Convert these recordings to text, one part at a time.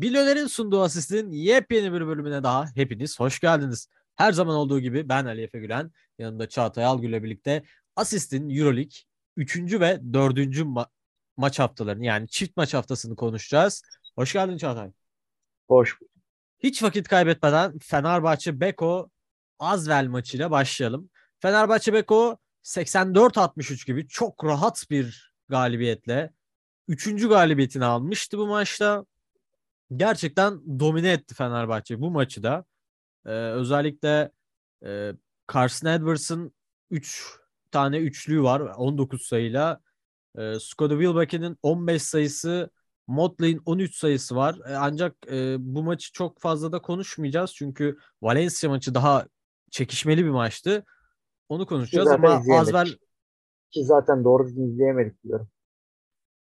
Milyoner'in sunduğu asistin yepyeni bir bölümüne daha hepiniz hoş geldiniz. Her zaman olduğu gibi ben Ali Efe Gülen, yanımda Çağatay Algül ile birlikte asistin Euroleague 3. ve 4. Ma- maç haftalarını yani çift maç haftasını konuşacağız. Hoş geldin Çağatay. Hoş. Hiç vakit kaybetmeden Fenerbahçe Beko Azvel maçıyla başlayalım. Fenerbahçe Beko 84-63 gibi çok rahat bir galibiyetle 3. galibiyetini almıştı bu maçta gerçekten domine etti Fenerbahçe bu maçı da. Ee, özellikle e, Carson Edwards'ın 3 tane üçlüğü var 19 sayıyla. E, Skoda Wilbeck'in 15 sayısı, Motley'in 13 sayısı var. E, ancak e, bu maçı çok fazla da konuşmayacağız çünkü Valencia maçı daha çekişmeli bir maçtı. Onu konuşacağız ama Azvel ki zaten doğru izleyemedik diyorum.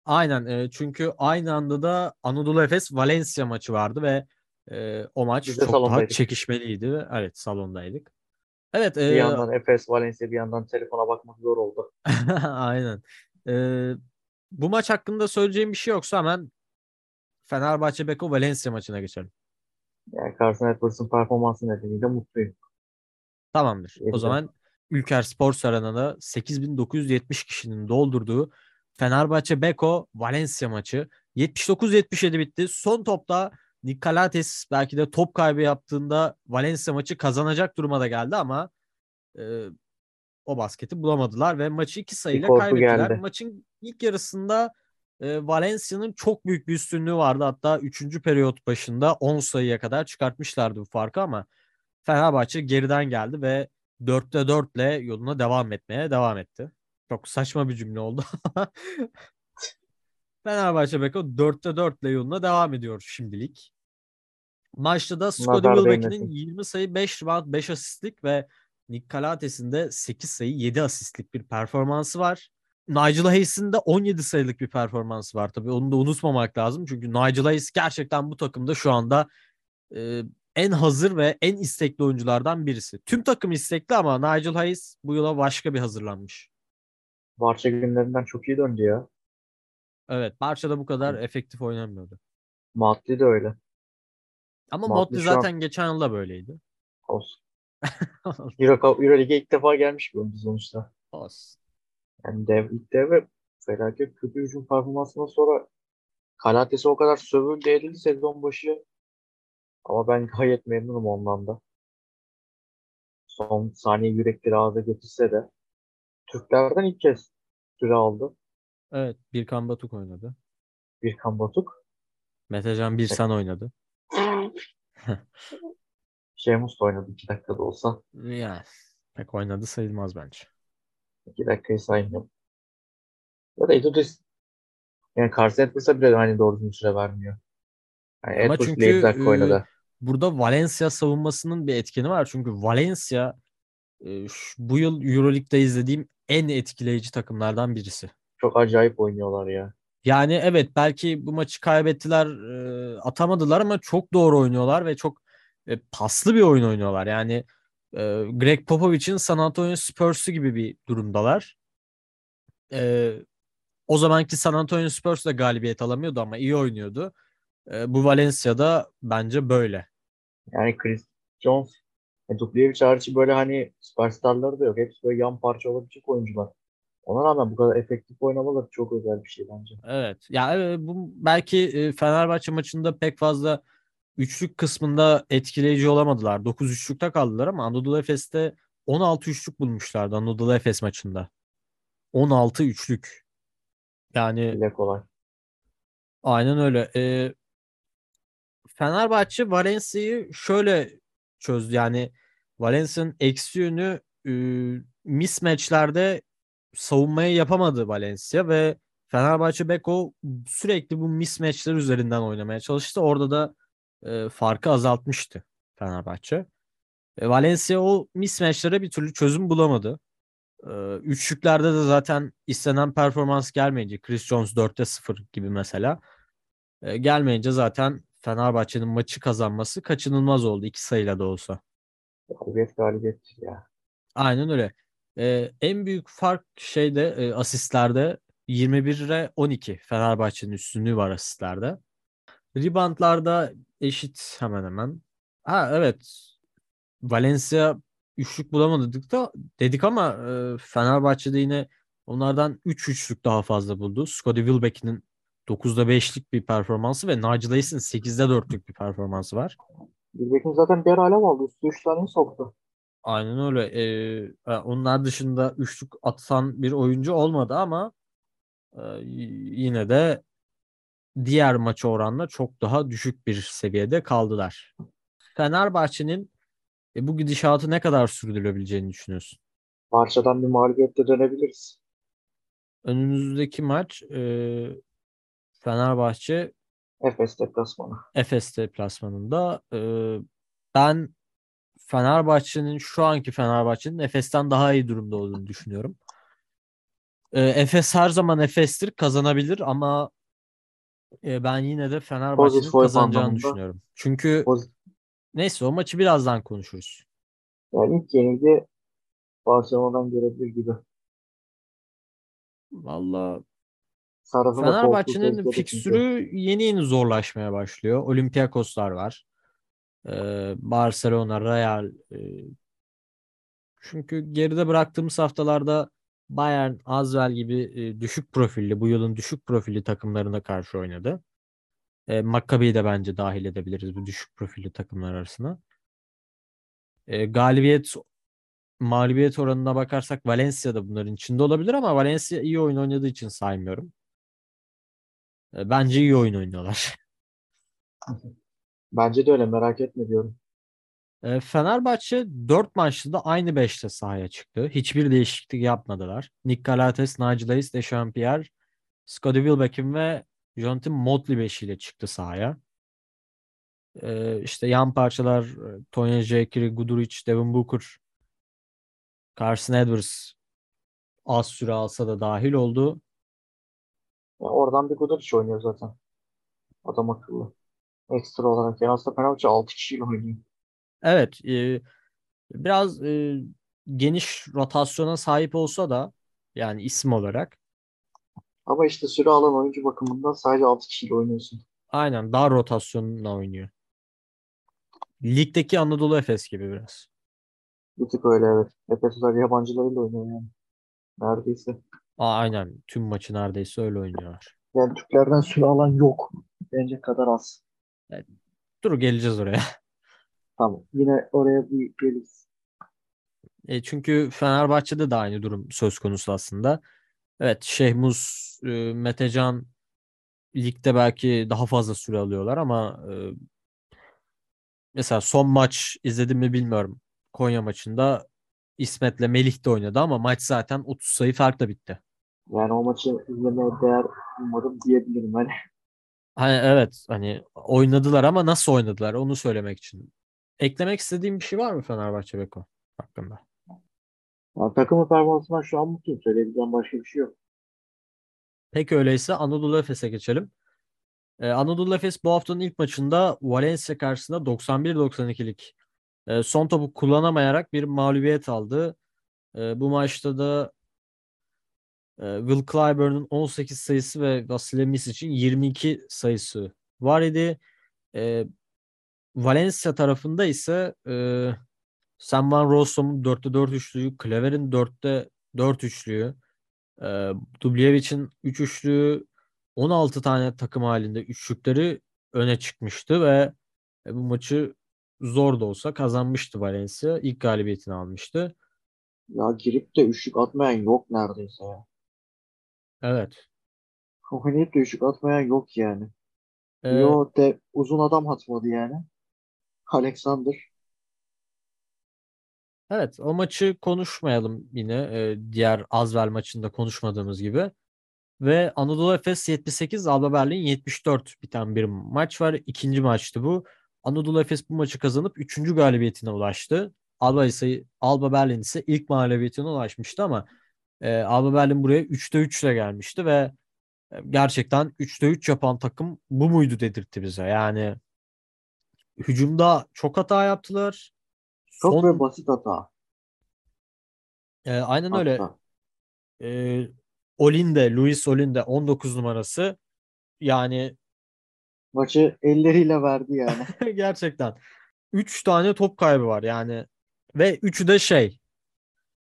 Aynen e, çünkü aynı anda da Anadolu Efes Valencia maçı vardı ve e, o maç çok daha çekişmeliydi. Evet salondaydık. Evet. E, bir yandan Efes Valencia bir yandan telefona bakmak zor oldu. Aynen. E, bu maç hakkında söyleyeceğim bir şey yoksa hemen Fenerbahçe Beko Valencia maçına geçelim. Yani Carson Edwards'ın performansı nedeniyle mutluyum. Tamamdır. Yedim. O zaman Ülker Spor Arena'da 8970 kişinin doldurduğu Fenerbahçe Beko Valencia maçı 79-77 bitti. Son topta Nikolates belki de top kaybı yaptığında Valencia maçı kazanacak duruma da geldi ama e, o basketi bulamadılar ve maçı iki sayıyla kaybettiler. Geldi. Maçın ilk yarısında e, Valencia'nın çok büyük bir üstünlüğü vardı. Hatta 3. periyot başında 10 sayıya kadar çıkartmışlardı bu farkı ama Fenerbahçe geriden geldi ve 4'te 4 ile yoluna devam etmeye devam etti. Çok saçma bir cümle oldu. Fenerbahçe Beko 4'te 4 ile yoluna devam ediyor şimdilik. Maçta da Scottie Wilbeck'in 20 sayı 5 rebound 5 asistlik ve Nick Calates'in de 8 sayı 7 asistlik bir performansı var. Nigel Hayes'in de 17 sayılık bir performansı var tabii. Onu da unutmamak lazım. Çünkü Nigel Hayes gerçekten bu takımda şu anda e, en hazır ve en istekli oyunculardan birisi. Tüm takım istekli ama Nigel Hayes bu yıla başka bir hazırlanmış. Barça günlerinden çok iyi döndü ya. Evet. Barça'da bu kadar efektif oynamıyordu. Motley de öyle. Ama Motley zaten an... geçen yılda böyleydi. Olsun. Euro, Euroleague'e ilk defa gelmiş bir oyuncu sonuçta. Olsun. Yani dev, ilk devre felaket kötü hücum performansından sonra Kalates'e o kadar sövüldü edildi sezon başı. Ama ben gayet memnunum ondan da. Son saniye yürekleri ağza getirse de Türklerden ilk kez süre aldı. Evet. Birkan Batuk oynadı. Birkan Batuk. Metecan Birsan oynadı. Şemus da oynadı iki dakikada olsa. Ya pek oynadı sayılmaz bence. İki dakikayı saymıyorum. Ya da Edudis yani Carson Edwards'a bile hani doğru düzgün süre vermiyor. Yani Ama Edwards çünkü e, oynadı. burada Valencia savunmasının bir etkeni var. Çünkü Valencia e, bu yıl Euroleague'de izlediğim en etkileyici takımlardan birisi. Çok acayip oynuyorlar ya. Yani evet belki bu maçı kaybettiler, e, atamadılar ama çok doğru oynuyorlar ve çok e, paslı bir oyun oynuyorlar. Yani e, Greg Popovich'in San Antonio Spurs'u gibi bir durumdalar. E, o zamanki San Antonio Spurs da galibiyet alamıyordu ama iyi oynuyordu. E, bu Valencia'da bence böyle. Yani Chris Jones, e, Dubljevic hariç böyle hani süperstarları da yok. Hepsi böyle yan parça olabilecek oyuncular. Ona rağmen bu kadar efektif oynamaları çok özel bir şey bence. Evet. Ya evet, bu belki e, Fenerbahçe maçında pek fazla üçlük kısmında etkileyici olamadılar. 9 üçlükte kaldılar ama Anadolu Efes'te 16 üçlük bulmuşlardı Anadolu Efes maçında. 16 üçlük. Yani Bile kolay. Aynen öyle. Ee, Fenerbahçe Valencia'yı şöyle çözdü. Yani Valencia'nın eksi yönü e, mismatchlerde savunmayı yapamadı Valencia ve Fenerbahçe Beko sürekli bu mismatchler üzerinden oynamaya çalıştı. Orada da e, farkı azaltmıştı Fenerbahçe. E, Valencia o mismatchlere bir türlü çözüm bulamadı. E, üçlüklerde de zaten istenen performans gelmeyince Chris Jones 4'te 0 gibi mesela e, gelmeyince zaten Fenerbahçe'nin maçı kazanması kaçınılmaz oldu iki sayıyla da olsa. Galibiyet galibiyet ya. Aynen öyle. Ee, en büyük fark şeyde e, asistlerde 21'e 12 Fenerbahçe'nin üstünlüğü var asistlerde. Reboundlarda eşit hemen hemen. Ha evet. Valencia üçlük bulamadık da dedik ama e, Fenerbahçe'de yine onlardan 3 üç üçlük daha fazla buldu. Scottie Wilbeck'in 9'da 5'lik bir performansı ve Nigel Hayes'in 8'de 4'lük bir performansı var. Wilbeck'in zaten bir alev aldı. Üstü 3 tane soktu. Aynen öyle. Ee, onlar dışında üçlük atan bir oyuncu olmadı ama e, yine de diğer maça oranla çok daha düşük bir seviyede kaldılar. Fenerbahçe'nin e, bu gidişatı ne kadar sürdürülebileceğini düşünüyorsun? Parçadan bir mağlubiyette dönebiliriz. Önümüzdeki maç e, Fenerbahçe Efes deplasmanı. Efes deplasmanında e, ben Fenerbahçe'nin şu anki Fenerbahçe'nin Efes'ten daha iyi durumda olduğunu düşünüyorum. E, Efes her zaman Efes'tir kazanabilir ama e, ben yine de Fenerbahçe'nin kazanacağını anlamında. düşünüyorum. Çünkü Pozitif. neyse o maçı birazdan konuşuruz. Yani ilk yenilgi Barcelona'dan gelebilir gibi. Valla Fenerbahçe'nin fikstürü yeni yeni zorlaşmaya başlıyor. Olympiakoslar var. Ee, Barcelona, Real. E, çünkü geride bıraktığımız haftalarda Bayern, Azvel gibi e, düşük profilli, bu yılın düşük profilli takımlarına karşı oynadı. E, Maccabi'yi de bence dahil edebiliriz bu düşük profilli takımlar arasına. E, galibiyet mağlubiyet oranına bakarsak Valencia da bunların içinde olabilir ama Valencia iyi oyun oynadığı için saymıyorum. E, bence iyi oyun oynuyorlar. Bence de öyle merak etme diyorum. E, Fenerbahçe 4 maçta da aynı 5'te sahaya çıktı. Hiçbir değişiklik yapmadılar. Nick Galates, Nigel Hayes, Dechampierre, Scottie Wilbekin ve Jonathan Motley beşiyle çıktı sahaya. E, işte yan parçalar e, Tonya Jekiri, Guduric, Devin Booker, Carson Edwards az süre alsa da dahil oldu. Ya oradan bir Guduric oynuyor zaten. Adam akıllı. Ekstra olarak. Yani aslında Fenerbahçe 6 kişiyle oynuyor. Evet. E, biraz e, geniş rotasyona sahip olsa da yani isim olarak. Ama işte süre alan oyuncu bakımından sadece 6 kişiyle oynuyorsun. Aynen. Dar rotasyonla oynuyor. Ligdeki Anadolu Efes gibi biraz. Bir tık öyle evet. Efesler yabancılarıyla oynuyor yani. Neredeyse. Aa, aynen. Tüm maçı neredeyse öyle oynuyorlar. Yani Türklerden süre alan yok. Bence kadar az. Evet. Dur geleceğiz oraya. Tamam. Yine oraya bir geliriz. E, çünkü Fenerbahçe'de de aynı durum söz konusu aslında. Evet Şehmuz, e, Metecan ligde belki daha fazla süre alıyorlar ama e, mesela son maç izledim mi bilmiyorum. Konya maçında İsmet'le Melih de oynadı ama maç zaten 30 sayı farkla bitti. Yani o maçı izlemeye değer umarım diyebilirim hani. Hani evet hani oynadılar ama nasıl oynadılar onu söylemek için. Eklemek istediğim bir şey var mı Fenerbahçe Beko hakkında? Yani takımın performansından şu an mutluyum. Söyleyebileceğim başka bir şey yok. Peki öyleyse Anadolu Efes'e geçelim. Ee, Anadolu Efes bu haftanın ilk maçında Valencia karşısında 91-92'lik e, son topu kullanamayarak bir mağlubiyet aldı. E, bu maçta da Will Clyburn'un 18 sayısı ve Vasile için 22 sayısı var idi. E, Valencia tarafında ise e, Sam Van Rossum'un 4'te 4 üçlüğü, Klever'in 4'te 4 üçlüğü, e, Dubljevic'in 3 üçlüğü, 16 tane takım halinde üçlükleri öne çıkmıştı ve e, bu maçı zor da olsa kazanmıştı Valencia. İlk galibiyetini almıştı. Ya girip de üçlük atmayan yok neredeyse ya. Evet. Oynayıp de üçlük atmayan yok yani. Ee, Yo de uzun adam atmadı yani. Alexander. Evet o maçı konuşmayalım yine e, diğer Azvel maçında konuşmadığımız gibi. Ve Anadolu Efes 78, Alba Berlin 74 biten bir maç var. İkinci maçtı bu. Anadolu Efes bu maçı kazanıp 3. galibiyetine ulaştı. Alba ise Alba Berlin ise ilk mağlubiyetine ulaşmıştı ama e, Alba Berlin buraya 3'te 3 ile gelmişti ve e, gerçekten 3'te 3 yapan takım bu muydu dedirtti bize. Yani hücumda çok hata yaptılar. Çok Son... ve basit hata. E, aynen Hatta. öyle. E, Olinde, Luis Olinde 19 numarası yani Maçı elleriyle verdi yani. Gerçekten. 3 tane top kaybı var yani. Ve üçü de şey.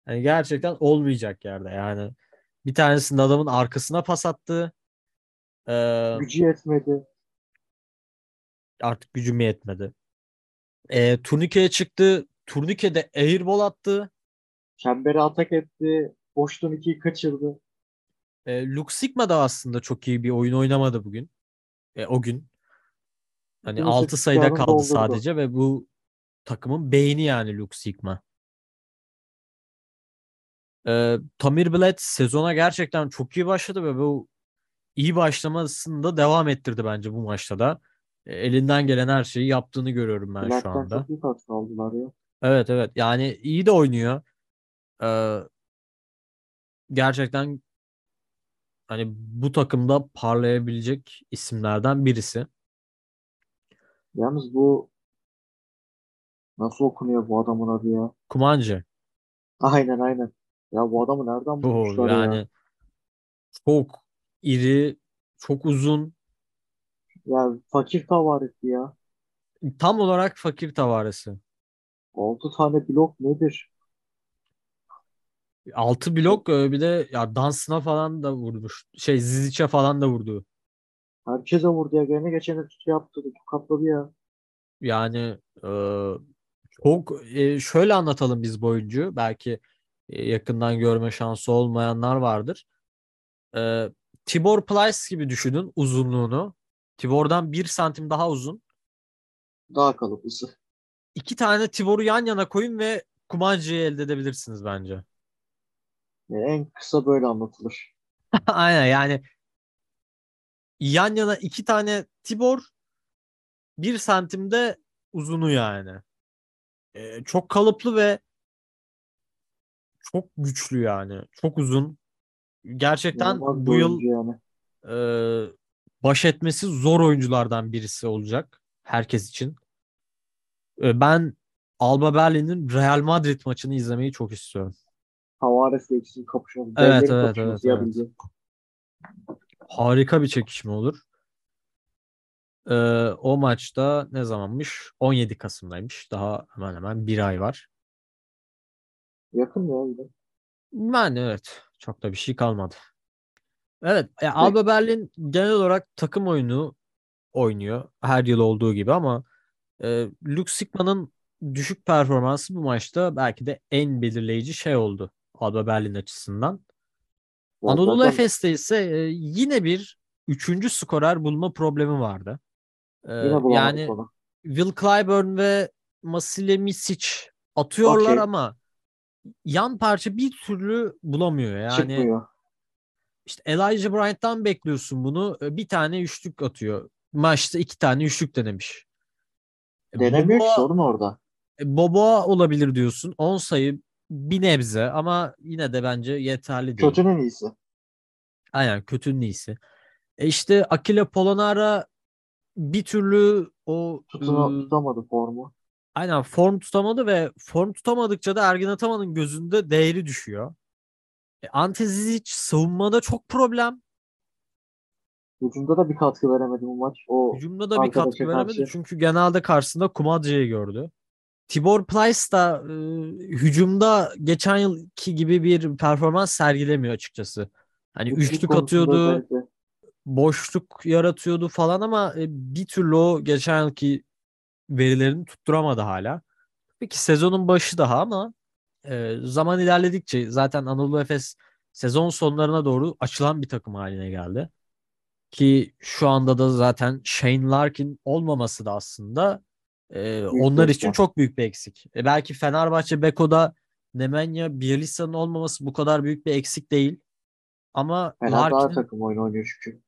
Yani gerçekten olmayacak yerde yani. Bir tanesinde adamın arkasına pas attı. Ee, Gücü yetmedi. artık gücüm yetmedi. Ee, turnikeye çıktı. Turnikede airball attı. Çembere atak etti. Boş turnikeyi kaçırdı. E, Luke Sigma da aslında çok iyi bir oyun oynamadı bugün. E, o gün. Hani Yunus 6 sayıda kaldı doldurdu. sadece ve bu takımın beyni yani Luke Sigma. E, Tamir Bled sezona gerçekten çok iyi başladı ve bu iyi başlamasını da devam ettirdi bence bu maçta da. E, elinden gelen her şeyi yaptığını görüyorum ben şu Black'ten anda. çok iyi katkı aldılar ya. Evet evet yani iyi de oynuyor. Ee, gerçekten hani bu takımda parlayabilecek isimlerden birisi. Yalnız bu nasıl okunuyor bu adamın adı ya? Kumancı. Aynen aynen. Ya bu adamı nereden bulmuşlar yani ya? çok iri, çok uzun. Ya fakir tavarisi ya. Tam olarak fakir tavaresi. 6 tane blok nedir? 6 blok e, bir de ya dansına falan da vurmuş. Şey Zizic'e falan da vurdu. Herkese vurdu ya. Gene geçen tutu yaptı. Katladı ya. Yani e, çok e, şöyle anlatalım biz bu oyuncuyu. Belki yakından görme şansı olmayanlar vardır. E, Tibor Plyce gibi düşünün uzunluğunu. Tibor'dan 1 santim daha uzun. Daha kalıplısı. İki tane Tibor'u yan yana koyun ve Kumancı'yı elde edebilirsiniz bence. Yani en kısa böyle anlatılır. Aynen yani yan yana iki tane Tibor bir santimde uzunu yani. Ee, çok kalıplı ve çok güçlü yani. Çok uzun. Gerçekten bu yıl yani. e, baş etmesi zor oyunculardan birisi olacak. Herkes için. E, ben Alba Berlin'in Real Madrid maçını izlemeyi çok istiyorum. Tavares'le ikisinin kapışması. Evet, evet, evet, evet. Harika bir çekişme olur. Ee, o maçta ne zamanmış? 17 Kasım'daymış. Daha hemen hemen bir ay var. Yakın ya de. Yani evet. Çok da bir şey kalmadı. Evet. e, Alba Berlin genel olarak takım oyunu oynuyor. Her yıl olduğu gibi ama e, Luke Sigma'nın düşük performansı bu maçta belki de en belirleyici şey oldu. Alba Berlin açısından. Ya Anadolu zaten Efes'te ise e, yine bir üçüncü skorer bulma problemi vardı. Yine bulamadık yani. Will Clyburn ve Masile Misic atıyorlar Okey. ama yan parça bir türlü bulamıyor. Yani Çıkmıyor. işte Elijah Bryant'tan bekliyorsun bunu. e, Bir tane üçlük atıyor. Maçta iki tane üçlük denemiş. E, Denemiyor ki Boboa- sorun orada. e, Boboa olabilir diyorsun. 10 sayı bir nebze ama yine de bence yeterli değil. Kötünün iyisi. Aynen kötünün iyisi. E işte Akile Polonara bir türlü o Tutuna, ıı, tutamadı formu. Aynen form tutamadı ve form tutamadıkça da Ergin Ataman'ın gözünde değeri düşüyor. E, Ante Zizic savunmada çok problem. Hücumda da bir katkı veremedi bu maç. O Hücumda da bir katkı veremedi karşı. çünkü genelde karşısında Kumadza'yı gördü. Tibor Plyce da e, hücumda geçen yılki gibi bir performans sergilemiyor açıkçası. Hani üçlük konusunda atıyordu. boşluk yaratıyordu falan ama e, bir türlü o geçen yılki verilerini tutturamadı hala. Peki sezonun başı daha ama e, zaman ilerledikçe zaten Anadolu Efes sezon sonlarına doğru açılan bir takım haline geldi. Ki şu anda da zaten Shane Larkin olmaması da aslında e, onlar için çok büyük bir eksik. E, belki Fenerbahçe Beko'da Nemanja Bielisa'nın olmaması bu kadar büyük bir eksik değil. Ama Fener daha Larkin'in takım oyunu oynuyor çünkü.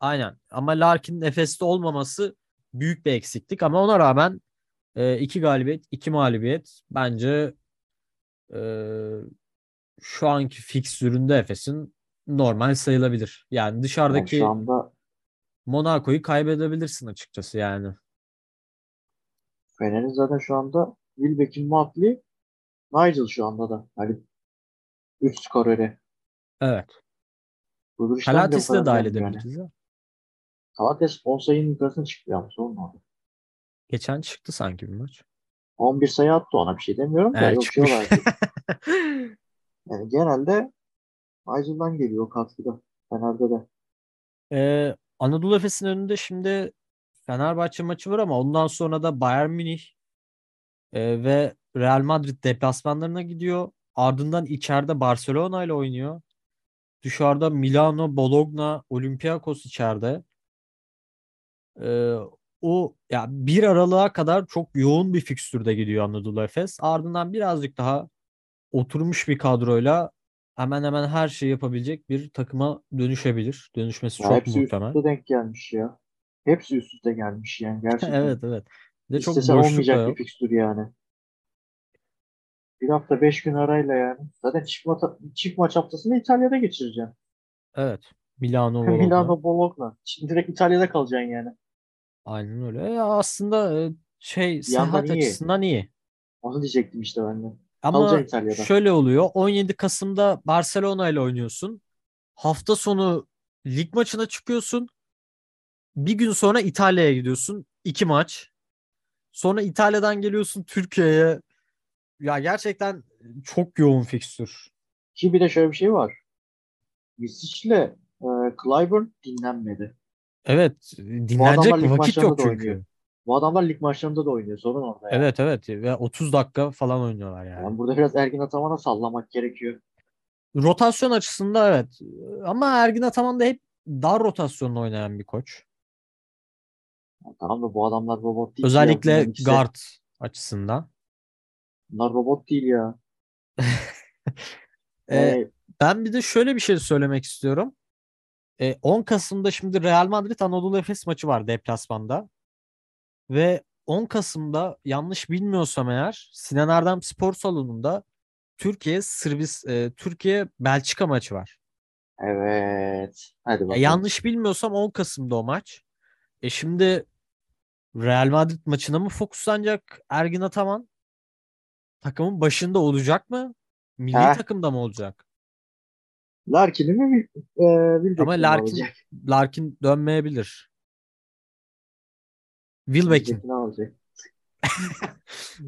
Aynen. Ama Larkin'in Efes'te olmaması büyük bir eksiklik. Ama ona rağmen e, iki galibiyet, iki mağlubiyet bence e, şu anki fikstüründe Efes'in normal sayılabilir. Yani Yani dışarıdaki şu anda Monaco'yu kaybedebilirsin açıkçası yani. Fener'in zaten şu anda Wilbeck'in Motley Nigel şu anda da. Hani 3 skoreri. Evet. Pilates'i de dahil gelmiyor yani. Kalates 10 sayının yukarısına çıktı ya. Sorun oldu. Geçen çıktı sanki bir maç. 11 sayı attı ona bir şey demiyorum da. Evet, yok ki. Yani genelde Ayzul'dan geliyor katkıda. Fener'de de. Ee, Anadolu Efes'in önünde şimdi Fenerbahçe maçı var ama ondan sonra da Bayern Münih e, ve Real Madrid deplasmanlarına gidiyor. Ardından içeride Barcelona ile oynuyor. Dışarıda Milano, Bologna, Olympiakos içeride. Ee, o ya bir aralığa kadar çok yoğun bir fikstürde gidiyor Anadolu Efes. Ardından birazcık daha oturmuş bir kadroyla hemen hemen her şeyi yapabilecek bir takıma dönüşebilir. Dönüşmesi Ya çok hepsi üst muhtemel. üste denk gelmiş ya. Hepsi üst üste gelmiş yani gerçekten. Evet evet. Bir de çok da olmayacak bir fikstür yani. Bir hafta beş gün arayla yani. Zaten çift, ma- çift maç haftasını İtalya'da geçireceğim. Evet. Milano, Bologna. Milano Bologna. Şimdi direkt İtalya'da kalacaksın yani. Aynen öyle. Ya aslında e, şey Bir seyahat iyi. açısından iyi. Onu diyecektim işte ben de. Ama Kalacaksın İtalya'da. şöyle oluyor. 17 Kasım'da Barcelona ile oynuyorsun. Hafta sonu lig maçına çıkıyorsun. Bir gün sonra İtalya'ya gidiyorsun. İki maç. Sonra İtalya'dan geliyorsun Türkiye'ye. Ya gerçekten çok yoğun fikstür. Ki bir de şöyle bir şey var. Misic'le e, Clyburn dinlenmedi. Evet, dinlenecek lig vakit yok çünkü. oynuyor. Bu adamlar lig maçlarında da oynuyor. Sorun orada yani. Evet evet ve 30 dakika falan oynuyorlar yani. Yani burada biraz Ergin Ataman'a sallamak gerekiyor. Rotasyon açısında evet. Ama Ergin Ataman da hep dar rotasyonla oynayan bir koç. Ya tamam da bu adamlar robot değil. ya. Özellikle ikisi- guard açısından. Bunlar robot değil ya. Ee, ben bir de şöyle bir şey söylemek istiyorum. Ee, 10 Kasım'da şimdi Real Madrid Anadolu Efes maçı var deplasmanda. Ve 10 Kasım'da yanlış bilmiyorsam eğer Sinan Erdem Spor Salonu'nda Türkiye Sırbis e, Türkiye Belçika maçı var. evet. Hadi bakalım. yanlış bilmiyorsam 10 Kasım'da o maç. E şimdi Real Madrid maçına mı fokuslanacak Ergin Ataman? Takımın başında olacak mı? Milli Heh. takımda mı olacak? Larkin'i mi e, Wilbeck'i Ama Larkin alacak? Larkin dönmeyebilir. Wilbeck'in. Wilbeck'ini alacak.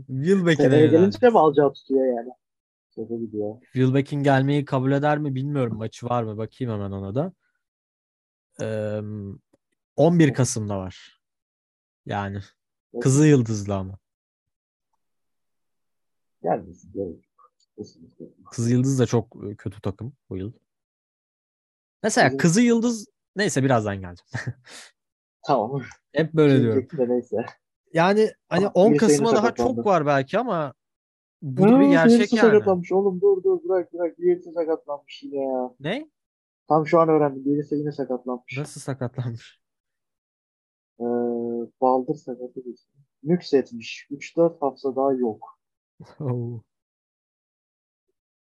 Wilbeck'in Seneye gelince mi alacağı tutuyor yani? Şaka gidiyor. Wilbeck'in gelmeyi kabul eder mi bilmiyorum. Maçı var mı? Bakayım hemen ona da. Eee, 11 Kasım'da var. Yani Kızıl Yıldızlı ama. Gelmesin. Kızıl Yıldız da çok e, kötü takım bu yıl. Mesela Kızıl Yıldız neyse birazdan geleceğim. Tamam. Hep böyle diyorum. De neyse. Yani hani Tamam, 10 birisi yeni Kasım'a daha çok var belki ama bu da bir gerçek yani. sakatlanmış oğlum dur dur bırak bırak birisi sakatlanmış yine ya. Ne? Tam şu an öğrendim birisi yine sakatlanmış. Nasıl sakatlanmış? Ee, baldır sakatı değil. Nüksetmiş. 3-4 hafta daha yok.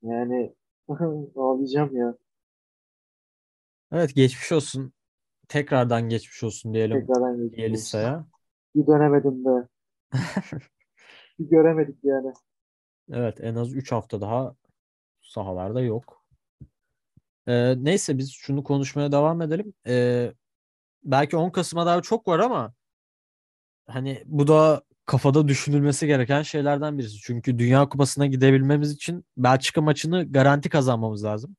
Yani ağlayacağım ya. Evet geçmiş olsun. Tekrardan geçmiş olsun diyelim Tekrardan geçmiş olsun. Yelisa'ya. Bir dönemedim be. Bir göremedik yani. Evet en az 3 hafta daha sahalarda yok. Ee, neyse biz şunu konuşmaya devam edelim. Ee, belki 10 Kasım'a daha çok var ama hani bu da kafada düşünülmesi gereken şeylerden birisi. Çünkü Dünya Kupası'na gidebilmemiz için Belçika maçını garanti kazanmamız lazım.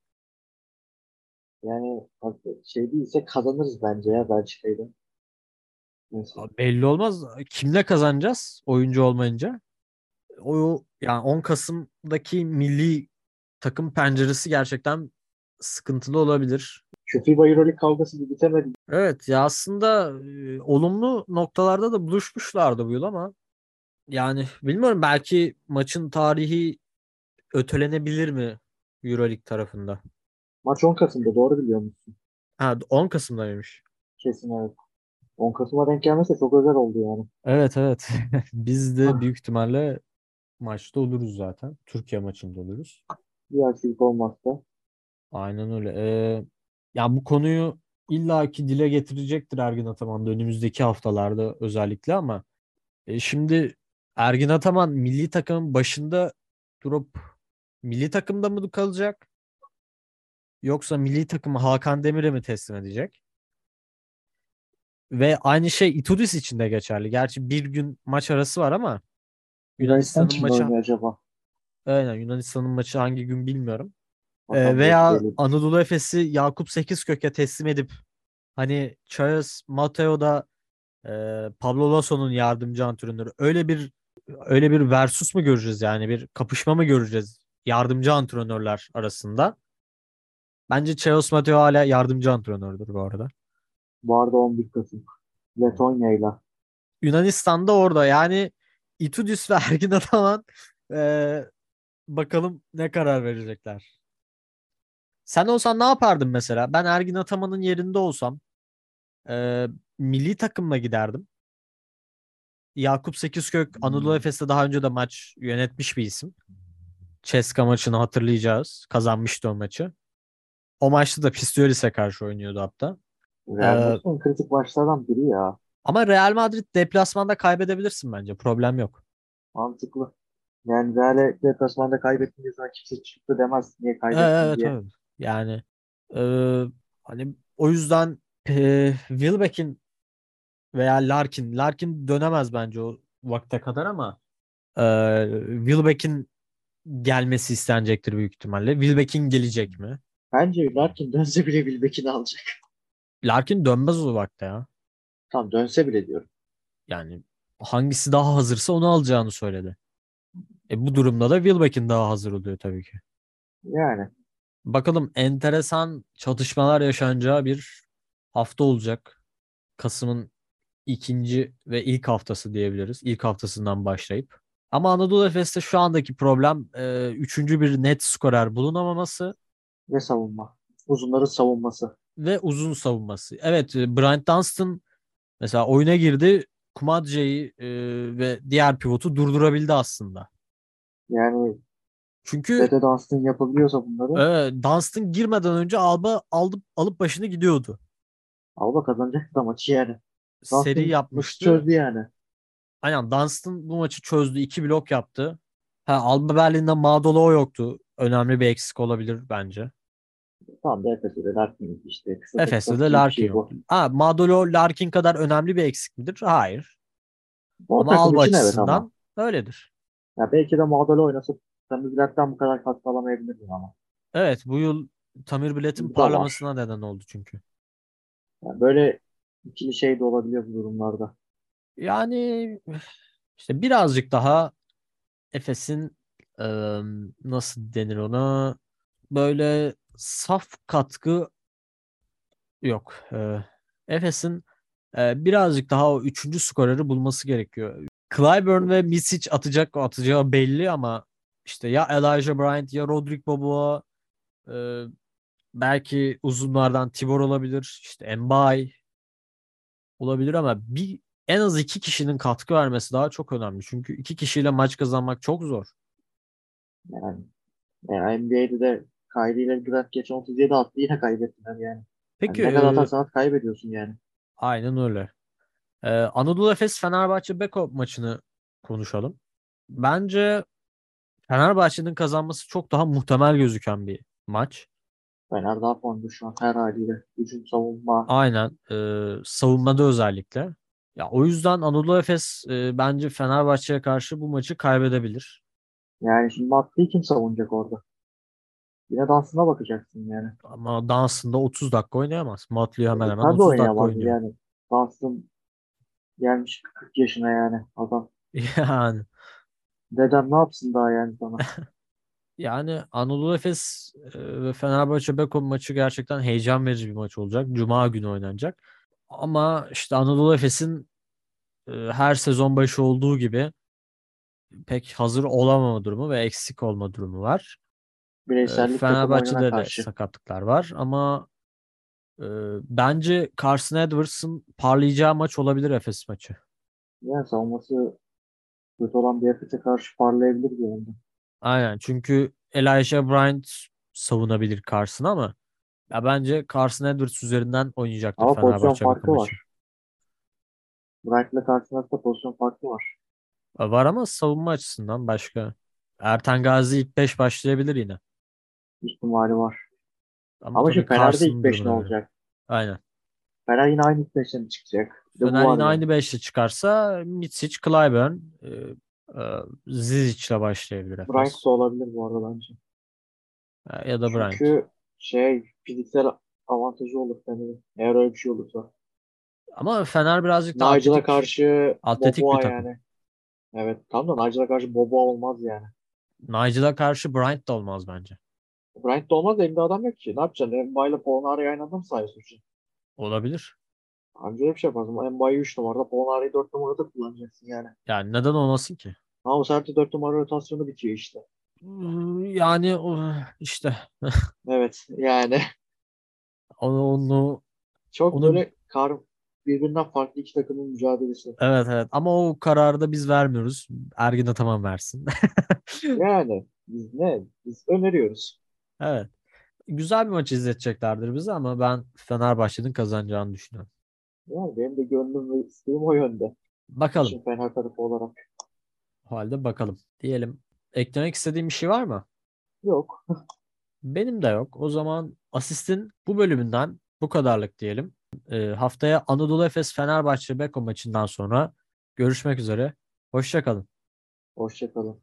Yani şey değilse kazanırız bence ya Belçika'yı. Belli olmaz. Kimle kazanacağız oyuncu olmayınca? O yani 10 Kasım'daki milli takım penceresi gerçekten sıkıntılı olabilir. FIBA Euroleague kavgası bir bitemedi. Evet ya aslında e, olumlu noktalarda da buluşmuşlardı bu yıl ama yani bilmiyorum belki maçın tarihi ötelenebilir mi EuroLeague tarafında? Maç 10 Kasım'da doğru biliyor musun? Ha 10 Kasım'daymış. Kesin evet. 10 Kasım'a denk gelmese çok özel oldu yani. Evet evet. Biz de Ah. büyük ihtimalle maçta oluruz zaten. Türkiye maçında oluruz. Bir aksilik olmazsa. Aynen öyle. Ee, ya bu konuyu illaki dile getirecektir Ergin Ataman da önümüzdeki haftalarda özellikle ama e, şimdi Ergin Ataman milli takımın başında durup milli takımda mı kalacak? Yoksa milli takımı Hakan Demir'e mi teslim edecek? Ve aynı şey Itudis için de geçerli. Gerçi bir gün maç arası var ama Yunanistan Yunanistan'ın kim maçı acaba? aynen Yunanistan'ın maçı hangi gün bilmiyorum. Ee, veya bekleyelim. Anadolu Efes'i Yakup Sekizkök'e teslim edip hani Charles Mateo da e, Pablo Lasso'nun yardımcı antrenörü öyle bir öyle bir versus mu göreceğiz yani bir kapışma mı göreceğiz yardımcı antrenörler arasında? Bence Charles Mateo hala yardımcı antrenördür bu arada. Bu arada 11 Kasım. Letonya'yla. Yunanistan'da orada yani Itudis ve Ergin Ataman e, bakalım ne karar verecekler. Sen olsan ne yapardın mesela? Ben Ergin Ataman'ın yerinde olsam e, milli takımla giderdim. Yakup Sekizkök Anadolu Efes'te daha önce de maç yönetmiş bir isim. Ceska maçını hatırlayacağız. Kazanmıştı o maçı. O maçta da Pistiolis'e karşı oynuyordu hatta. Real Ee, Madrid'in kritik maçlardan biri ya. Ama Real Madrid deplasmanda kaybedebilirsin bence. Problem yok. Mantıklı. Yani Real'e deplasmanda kaybettiğinde sana kimse çıktı demez. Niye kaybettin Evet, diye. evet. Yani e, hani o yüzden e, Wilbeck'in veya Larkin Larkin dönemez bence o vakte kadar ama e, Wilbeck'in gelmesi istenecektir büyük ihtimalle. Wilbeck'in gelecek mi? Bence Larkin dönse bile Wilbeck'ini alacak. Larkin dönmez o vakte ya. Tamam dönse bile diyorum. Yani hangisi daha hazırsa onu alacağını söyledi. E, bu durumda da Wilbeck'in daha hazır oluyor tabii ki. Yani Bakalım enteresan çatışmalar yaşanacağı bir hafta olacak. Kasım'ın ikinci ve ilk haftası diyebiliriz. İlk haftasından başlayıp. Ama Anadolu Efes'te şu andaki problem e, üçüncü bir net skorer bulunamaması ve savunma. Uzunların savunması. ve uzun savunması. Evet e, Bryant Dunstan mesela oyuna girdi. Kumadje'yi e, ve diğer pivotu durdurabildi aslında. Yani Çünkü Dede Dunstan yapabiliyorsa bunları e, Dunstan girmeden önce Alba aldı, alıp başını gidiyordu. Alba kazanacak da maçı yani. Dunstan Seri yapmıştı. çözdü yani. Aynen Dunstan bu maçı çözdü. iki blok yaptı. Ha, Alba Berlin'de Madolo yoktu. Önemli bir eksik olabilir bence. Tamam da Efes'e de Larkin işte. Kısa Efes'te de Larkin şey bu. yok. Ha, Madolo Larkin kadar önemli bir eksik midir? Hayır. O Ama Alba için evet açısından ama. öyledir. Ya belki de Madalya oynasa Tamir Bülent'ten bu kadar katkı alamayabilirdi ama. Evet bu yıl Tamir Bilet'in Bu da var. parlamasına neden oldu çünkü. Yani böyle ikili şey de olabiliyor bu durumlarda. Yani işte birazcık daha Efes'in eee, nasıl denir ona böyle saf katkı yok. Eee, Efes'in eee, birazcık daha o üçüncü skoreri bulması gerekiyor. Clyburn ve Misic atacak atacağı belli ama işte ya Elijah Bryant ya Rodrik Boboa eee, belki uzunlardan Tibor olabilir. işte Mbaye olabilir ama bir en az iki kişinin katkı vermesi daha çok önemli. Çünkü iki kişiyle maç kazanmak çok zor. Yani, yani NBA'de de Kyrie ile Grant geçen 37 attı yine kaybettiler yani. Peki yani ne kadar e, atarsan at kaybediyorsun yani. aynen öyle. Ee, Anadolu Efes Fenerbahçe Beko maçını konuşalım. Bence Fenerbahçe'nin kazanması çok daha muhtemel gözüken bir maç. Fener daha formda şu an her haliyle. Hücum savunma. Aynen. e, savunmada özellikle. Ya o yüzden Anadolu Efes e, bence Fenerbahçe'ye karşı bu maçı kaybedebilir. Yani şimdi Matlı'yı kim savunacak orada? Yine dansına bakacaksın yani. Ama dansında 30 dakika oynayamaz. Matlıyor hemen hemen Tabii 30 dakika oynuyor. yani. Dansın gelmiş 40 yaşına yani adam. Yani Dedem ne yapsın daha yani sana? yani Anadolu Efes e, ve Fenerbahçe Beko maçı gerçekten heyecan verici bir maç olacak. Cuma günü oynanacak. Ama işte Anadolu Efes'in e, her sezon başı olduğu gibi pek hazır olamama durumu ve eksik olma durumu var. E, Bireysellik Fenerbahçe'de de karşı. sakatlıklar var ama e, bence Carson Edwards'ın parlayacağı maç olabilir Efes maçı. Yani savunması kötü olan bir Efes'e karşı parlayabilir bir anda. Aynen çünkü Elijah Bryant savunabilir Carson'ı ama ya bence Carson Edwards üzerinden oynayacaktır Ama pozisyon Fenerbahçe farkı bakım var. maçı. Bright'la karşılaştırma pozisyon farkı var. Var ama savunma açısından başka. Erten Gazi ilk 5 başlayabilir yine. İhtimali var. Ama, Ama tabii şimdi Fener'de Carson'ın ilk 5 ne durumuna göre. olacak? Aynen. Fener yine aynı beşe mi çıkacak? Bir de bu Fener var yine ya. aynı beşli çıkarsa Mitsic, Clyburn, e, e, Zizic'le başlayabilir. Efes. Da olabilir bu arada bence. E, Ya da Bryant. Çünkü şey fiziksel avantajı olur Fener'in. Eğer öyle bir şey olursa. Ama Fener birazcık daha atletik, karşı atletik bir Boboa takım. yani. Evet tam da Nigel'a karşı Boboa olmaz yani. Nigel'a karşı Bryant da olmaz bence. Bryant da olmaz elinde adam yok ki. Ne yapacaksın? Emba ile Polonar'ı aynı sayıyorsun? şimdi? Olabilir. Anca bir şey yaparsın. Emba'yı 3 numarada, Polonar'ı 4 numarada kullanacaksın yani. Yani neden olmasın ki? Ama bu sefer de 4 numara rotasyonu bitiyor işte. Yani işte Evet yani. onu, onu Çok Onu- böyle kar birbirinden farklı iki takımın mücadelesi. evet evet ama o kararı da biz vermiyoruz. Ergin Ataman versin. Yani biz ne? Biz öneriyoruz. Evet. Güzel bir maç izleteceklerdir bize ama ben Fenerbahçe'nin kazanacağını düşünüyorum. Yani benim de gönlüm ve isteğim o yönde. Bakalım. Fener tarafı olarak. O halde bakalım. Diyelim. Eklemek istediğim bir şey var mı? Yok. Benim de yok. O zaman asistin bu bölümünden bu kadarlık diyelim. Ee, haftaya Anadolu Efes Fenerbahçe Beko maçından sonra görüşmek üzere. Hoşçakalın. Hoşçakalın.